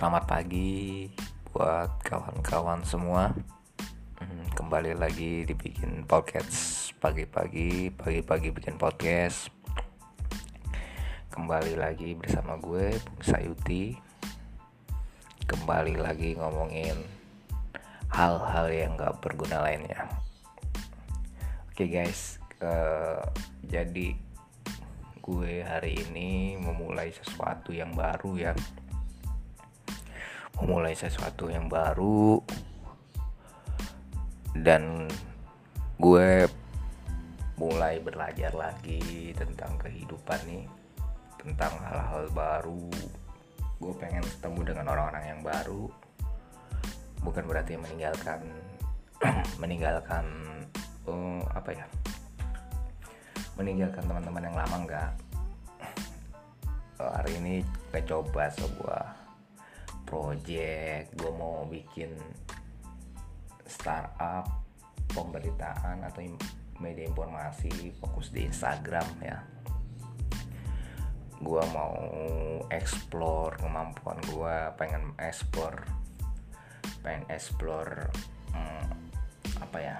Selamat pagi buat kawan-kawan semua. Hmm, kembali lagi dibikin podcast pagi-pagi, pagi-pagi bikin podcast. Kembali lagi bersama gue Bung Sayuti. Kembali lagi ngomongin hal-hal yang gak berguna lainnya. Oke guys, uh, jadi gue hari ini memulai sesuatu yang baru ya memulai sesuatu yang baru. Dan gue mulai belajar lagi tentang kehidupan nih tentang hal-hal baru. Gue pengen ketemu dengan orang-orang yang baru. Bukan berarti meninggalkan meninggalkan uh, apa ya? Meninggalkan teman-teman yang lama enggak. Hari ini gue coba sebuah project gue mau bikin startup pemberitaan atau media informasi fokus di Instagram ya. Gue mau explore kemampuan gue pengen explore pengen explore hmm, apa ya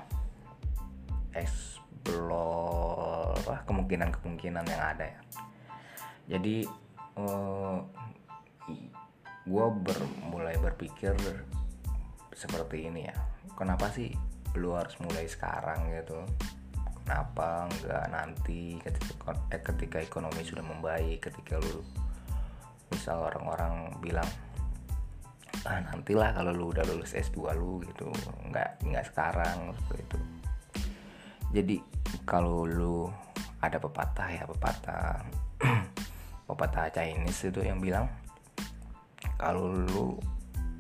explore kemungkinan-kemungkinan yang ada ya. Jadi eh, gue ber, mulai berpikir seperti ini ya. Kenapa sih lu harus mulai sekarang gitu? Kenapa nggak nanti ketika eh, ketika ekonomi sudah membaik ketika lu misal orang-orang bilang ah nantilah kalau lu udah lulus S2 lu gitu. Nggak nggak sekarang seperti itu jadi kalau lu ada pepatah ya pepatah pepatah Chinese itu yang bilang kalau lu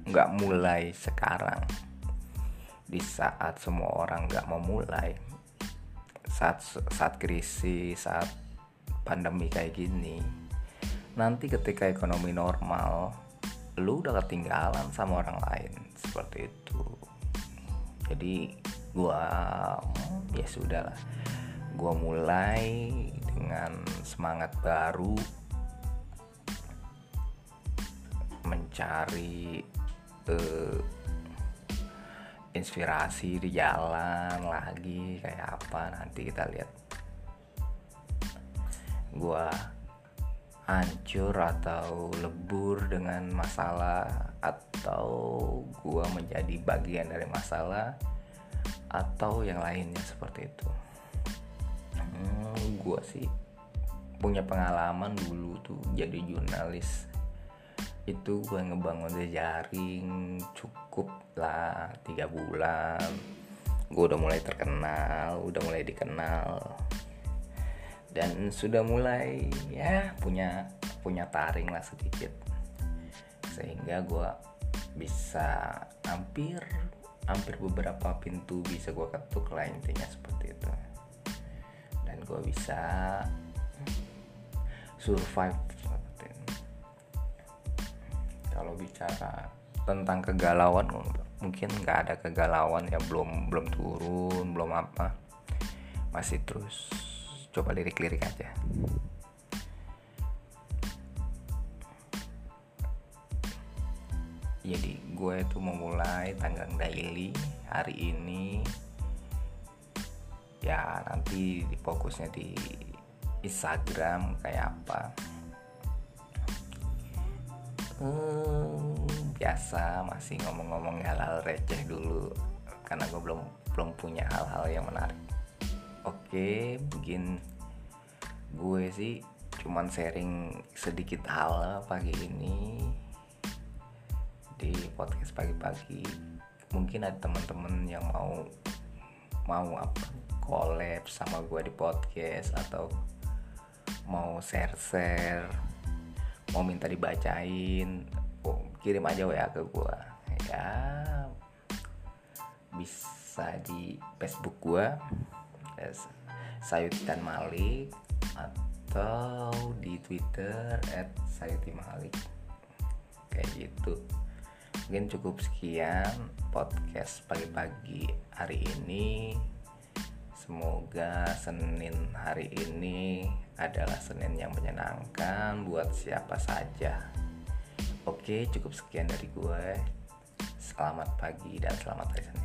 nggak mulai sekarang di saat semua orang nggak mau mulai saat saat krisis saat pandemi kayak gini nanti ketika ekonomi normal lu udah ketinggalan sama orang lain seperti itu. Jadi gua ya sudahlah. Gua mulai dengan semangat baru mencari uh, inspirasi di jalan lagi kayak apa nanti kita lihat. Gua hancur atau lebur dengan masalah atau gua menjadi bagian dari masalah atau yang lainnya seperti itu. Hmm, gua sih punya pengalaman dulu tuh jadi jurnalis itu gue ngebangun jaring cukup lah tiga bulan. Gue udah mulai terkenal udah mulai dikenal. Dan sudah mulai ya punya punya taring lah sedikit. Sehingga gue bisa hampir hampir beberapa pintu bisa gue ketuk lah intinya seperti itu. Dan gue bisa survive kalau bicara tentang kegalauan mungkin nggak ada kegalauan ya belum belum turun belum apa. Masih terus coba lirik-lirik aja. Jadi gue tuh memulai tanggang daily hari ini. Ya nanti fokusnya di Instagram kayak apa. Hmm, biasa masih ngomong-ngomong hal-hal receh dulu karena gue belum belum punya hal-hal yang menarik. Oke begin gue sih cuman sharing sedikit hal pagi ini di podcast pagi-pagi. Mungkin ada teman-teman yang mau mau apa collab sama gue di podcast atau mau share-share mau minta dibacain kirim aja WA ke gue ya. Bisa di Facebook gue yes, Sayutan Malik atau di Twitter at Sayuti Malik. Kayak gitu. Mungkin cukup sekian podcast pagi-pagi hari ini. Semoga Senin hari ini adalah Senin yang menyenangkan buat siapa saja. Oke cukup sekian dari gue selamat pagi dan selamat hari Senin